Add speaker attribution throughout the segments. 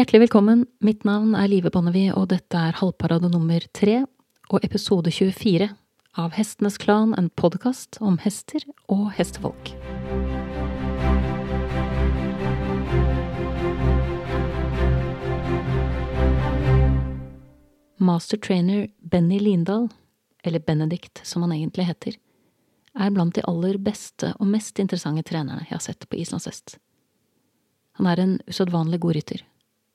Speaker 1: Hjertelig velkommen, mitt navn er Live Bonnevie, og dette er halvparade nummer tre og episode 24 av Hestenes Klan, en podkast om hester og hestefolk. Master trainer Benny Lindahl, eller Benedict som han egentlig heter, er blant de aller beste og mest interessante trenerne jeg har sett på Islands islandshest. Han er en usedvanlig god rytter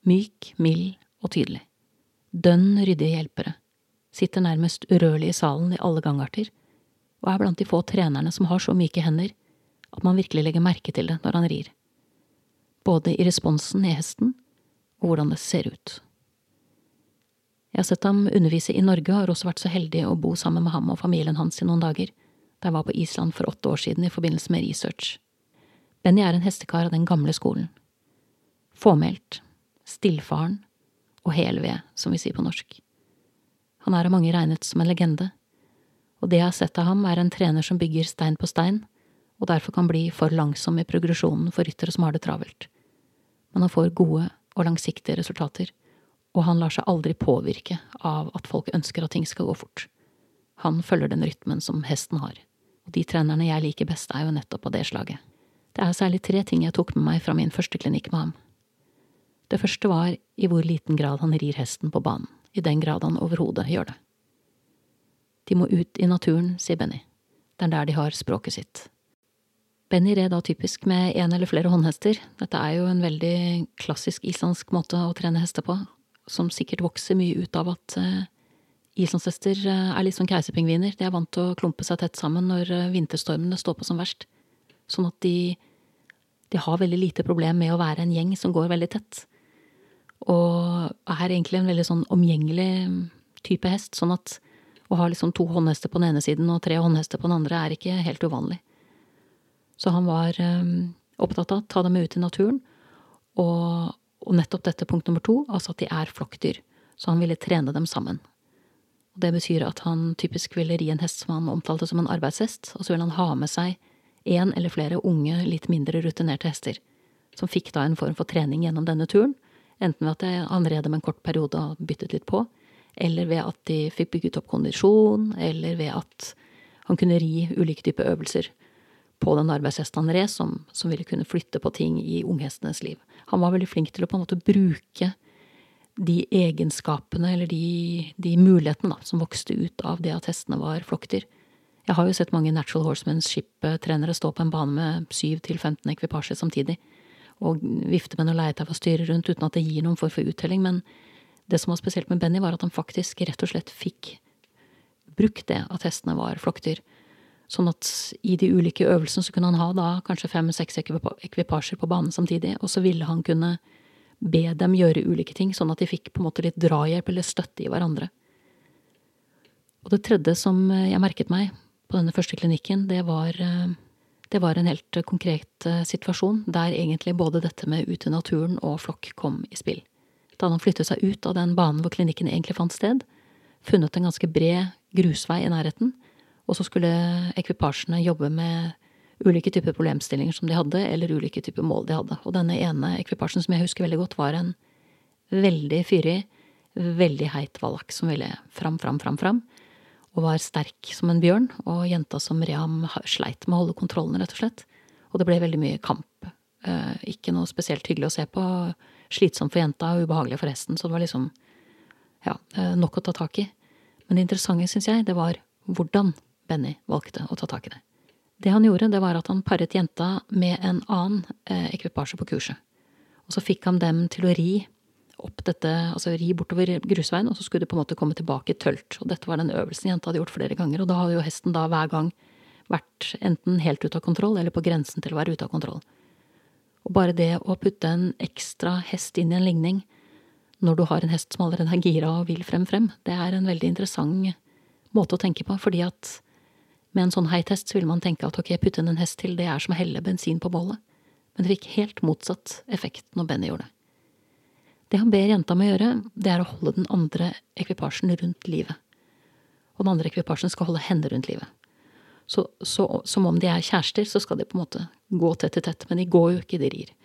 Speaker 1: myk, mild og tydelig. Dønn ryddige hjelpere, sitter nærmest urørlig i salen i alle gangarter, og er blant de få trenerne som har så myke hender at man virkelig legger merke til det når han rir, både i responsen i hesten og hvordan det ser ut. Jeg har sett ham undervise i Norge og har også vært så heldig å bo sammen med ham og familien hans i noen dager, da jeg var på Island for åtte år siden i forbindelse med research. Benny er en hestekar av den gamle skolen. Fåmælt, stillfaren og helved, som vi sier på norsk. Han er av mange regnet som en legende, og det jeg har sett av ham, er en trener som bygger stein på stein, og derfor kan bli for langsom i progresjonen for ryttere som har det travelt. Men han får gode og langsiktige resultater, og han lar seg aldri påvirke av at folk ønsker at ting skal gå fort. Han følger den rytmen som hesten har, og de trenerne jeg liker best, er jo nettopp av det slaget. Det er særlig tre ting jeg tok med meg fra min første klinikk med ham. Det første var i hvor liten grad han rir hesten på banen, i den grad han overhodet gjør det. De må ut i naturen, sier Benny. Det er der de har språket sitt. Benny red da typisk med en eller flere håndhester. Dette er jo en veldig klassisk islandsk måte å trene hester på, som sikkert vokser mye ut av at uh, islandshester uh, er litt som keiserpingviner. De er vant til å klumpe seg tett sammen når uh, vinterstormene står på som verst. Sånn at de, de har veldig lite problem med å være en gjeng som går veldig tett. Og er egentlig en veldig sånn omgjengelig type hest, sånn at å ha liksom to håndhester på den ene siden og tre håndhester på den andre er ikke helt uvanlig. Så han var um, opptatt av å ta dem ut i naturen, og, og, nettopp dette punkt nummer to, altså at de er flokkdyr. Så han ville trene dem sammen. Og det betyr at han typisk ville ri en hest som han omtalte som en arbeidshest, og så ville han ha med seg én eller flere unge, litt mindre rutinerte hester, som fikk da en form for trening gjennom denne turen, Enten ved at han red med en kort periode og byttet litt på, eller ved at de fikk bygget opp kondisjon, eller ved at han kunne ri ulike typer øvelser på den arbeidshesten han red, som, som, ville kunne flytte på ting i unghestenes liv. Han var veldig flink til å på en måte bruke de egenskapene, eller de, de mulighetene, da, som vokste ut av det at hestene var flokkdyr. Jeg har jo sett mange Natural Horsemanship-trenere stå på en bane med syv til 15 ekvipasjer samtidig og vifte med noe leietau og styre rundt uten at det gir noen form for uttelling. Men det som var spesielt med Benny, var at han faktisk rett og slett fikk brukt det at hestene var flokkdyr. Sånn at i de ulike øvelsene så kunne han ha da kanskje fem-seks ekvipasjer på banen samtidig, og så ville han kunne be dem gjøre ulike ting, sånn at de fikk på en måte litt drahjelp eller støtte i hverandre. Og det tredje som jeg merket meg på denne første klinikken, det var eh, det var en helt konkret eh, situasjon der egentlig både dette med ute i naturen og flokk kom i spill. Da hadde han flyttet seg ut av den banen hvor klinikken egentlig fant sted, funnet en ganske bred grusvei i nærheten, og så skulle ekvipasjene jobbe med ulike typer problemstillinger som de hadde, eller ulike typer mål de hadde. Og denne ene ekvipasjen som jeg husker veldig godt, var en veldig fyrig, veldig heit valak som ville fram, fram, fram, fram og var sterk som en bjørn, og jenta som Ream sleit med å holde kontrollen, rett og slett. Og det ble veldig mye kamp. Eh, ikke noe spesielt hyggelig å se på. Slitsomt for jenta og ubehagelig for hesten, så det var liksom ja, eh, nok å ta tak i. Men det interessante, syns jeg, det var hvordan Benny valgte å ta tak i det. Det han gjorde, det var at han paret jenta med en annen eh, ekvipasje på kurset. Og så fikk han dem til å ri opp dette, altså ri bortover grusveien, og så skulle du på en måte komme tilbake tølt. Og dette var den øvelsen jenta hadde gjort flere ganger, og da hadde jo hesten da hver gang vært enten helt ute av kontroll eller på grensen til å være ute av kontroll. Og bare det å putte en ekstra hest inn i en ligning når du har en hest som allerede er gira og vil frem frem, det er en veldig interessant måte å tenke på, fordi at med en sånn heit hest så vil man tenke at ok, putte inn en hest til, det er som å helle bensin på bålet. Men det fikk helt motsatt effekt når Benny gjorde det. Det han ber jenta med å gjøre, det er å holde den andre ekvipasjen rundt livet. Og den andre ekvipasjen skal holde henne rundt livet. Så, så, som om de er kjærester, så skal de på en måte gå tett i tett, men de går jo ikke, de rir.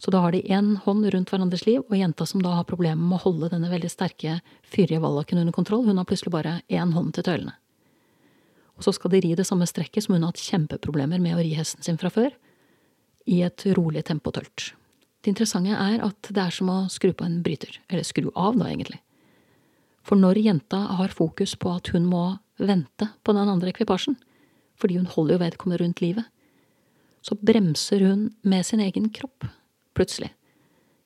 Speaker 1: Så da har de én hånd rundt hverandres liv, og jenta som da har problemer med å holde denne veldig sterke, fyrige vallaken under kontroll, hun har plutselig bare én hånd til tøylene. Og så skal de ri det samme strekket som hun har hatt kjempeproblemer med å ri hesten sin fra før, i et rolig tempo tølt. Det interessante er at det er som å skru på en bryter, eller skru av, da, egentlig. For når jenta har fokus på at hun må vente på den andre ekvipasjen, fordi hun holder jo vedkommende rundt livet, så bremser hun med sin egen kropp plutselig.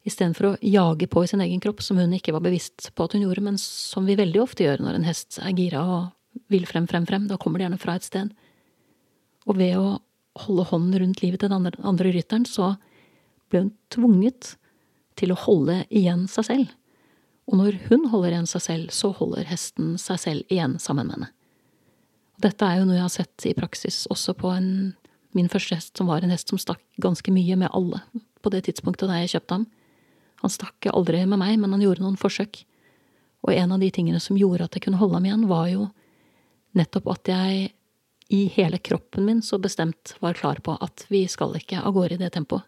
Speaker 1: Istedenfor å jage på i sin egen kropp, som hun ikke var bevisst på at hun gjorde, men som vi veldig ofte gjør når en hest er gira og vil frem, frem, frem. Da kommer det gjerne fra et sted. Og ved å holde hånden rundt livet til den andre, andre rytteren, så ble hun tvunget til å holde igjen seg selv. Og når hun holder igjen seg selv, så holder hesten seg selv igjen sammen med henne. Dette er jo noe jeg har sett i praksis også på en, min første hest, som var en hest som stakk ganske mye med alle på det tidspunktet da jeg kjøpte ham. Han stakk aldri med meg, men han gjorde noen forsøk. Og en av de tingene som gjorde at jeg kunne holde ham igjen, var jo nettopp at jeg i hele kroppen min så bestemt var klar på at vi skal ikke av gårde i det tempoet.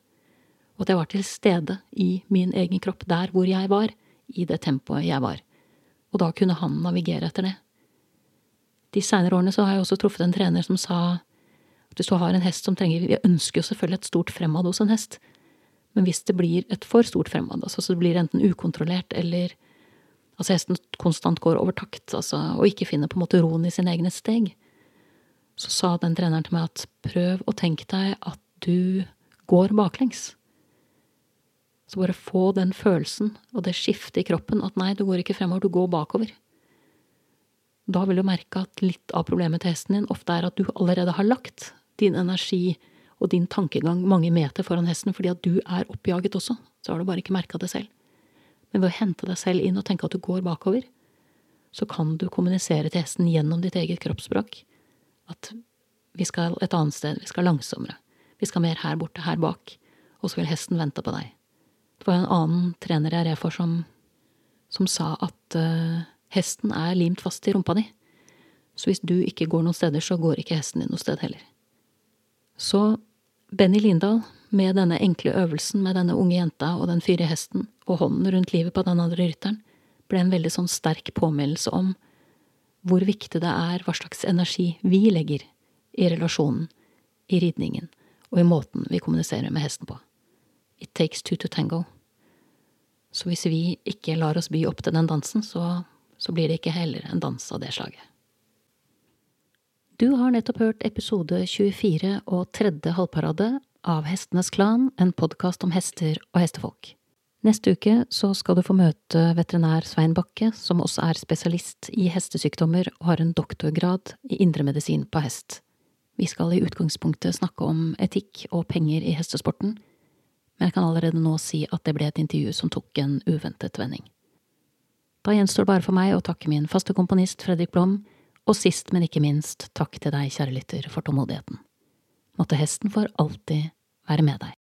Speaker 1: Og at jeg var til stede i min egen kropp, der hvor jeg var, i det tempoet jeg var. Og da kunne han navigere etter det. De seinere årene så har jeg også truffet en trener som sa at hvis du har en hest som trenger Vi ønsker jo selvfølgelig et stort fremad hos en hest, men hvis det blir et for stort fremad, altså så det blir enten ukontrollert eller altså hesten konstant går over takt, altså, og ikke finner på en måte roen i sine egne steg, så sa den treneren til meg at prøv å tenke deg at du går baklengs. Så bare få den følelsen og det skiftet i kroppen at nei, du går ikke fremover, du går bakover. Da vil du merke at litt av problemet til hesten din ofte er at du allerede har lagt din energi og din tankegang mange meter foran hesten fordi at du er oppjaget også, så har du bare ikke merka det selv. Men ved å hente deg selv inn og tenke at du går bakover, så kan du kommunisere til hesten gjennom ditt eget kroppsspråk at vi skal et annet sted, vi skal langsommere, vi skal mer her borte, her bak, og så vil hesten vente på deg. Det var en annen trener jeg red for som, som sa at uh, hesten er limt fast i rumpa di, så hvis du ikke går noen steder, så går ikke hesten din noe sted heller. Så Benny Lindahl, med denne enkle øvelsen med denne unge jenta og den fyre hesten og hånden rundt livet på den andre rytteren, ble en veldig sånn sterk påminnelse om hvor viktig det er hva slags energi vi legger i relasjonen, i ridningen og i måten vi kommuniserer med hesten på. It takes two to tango. Så hvis vi ikke lar oss by opp til den dansen, så, så blir det ikke heller en dans av det slaget. Du har nettopp hørt episode 24 og tredje halvparade av Hestenes Klan, en podkast om hester og hestefolk. Neste uke så skal du få møte veterinær Svein Bakke, som også er spesialist i hestesykdommer og har en doktorgrad i indremedisin på hest. Vi skal i utgangspunktet snakke om etikk og penger i hestesporten, men jeg kan allerede nå si at det ble et intervju som tok en uventet vending. Da gjenstår det bare for meg å takke min faste komponist Fredrik Blom, og sist, men ikke minst, takk til deg, kjære lytter, for tålmodigheten. Måtte hesten for alltid være med deg.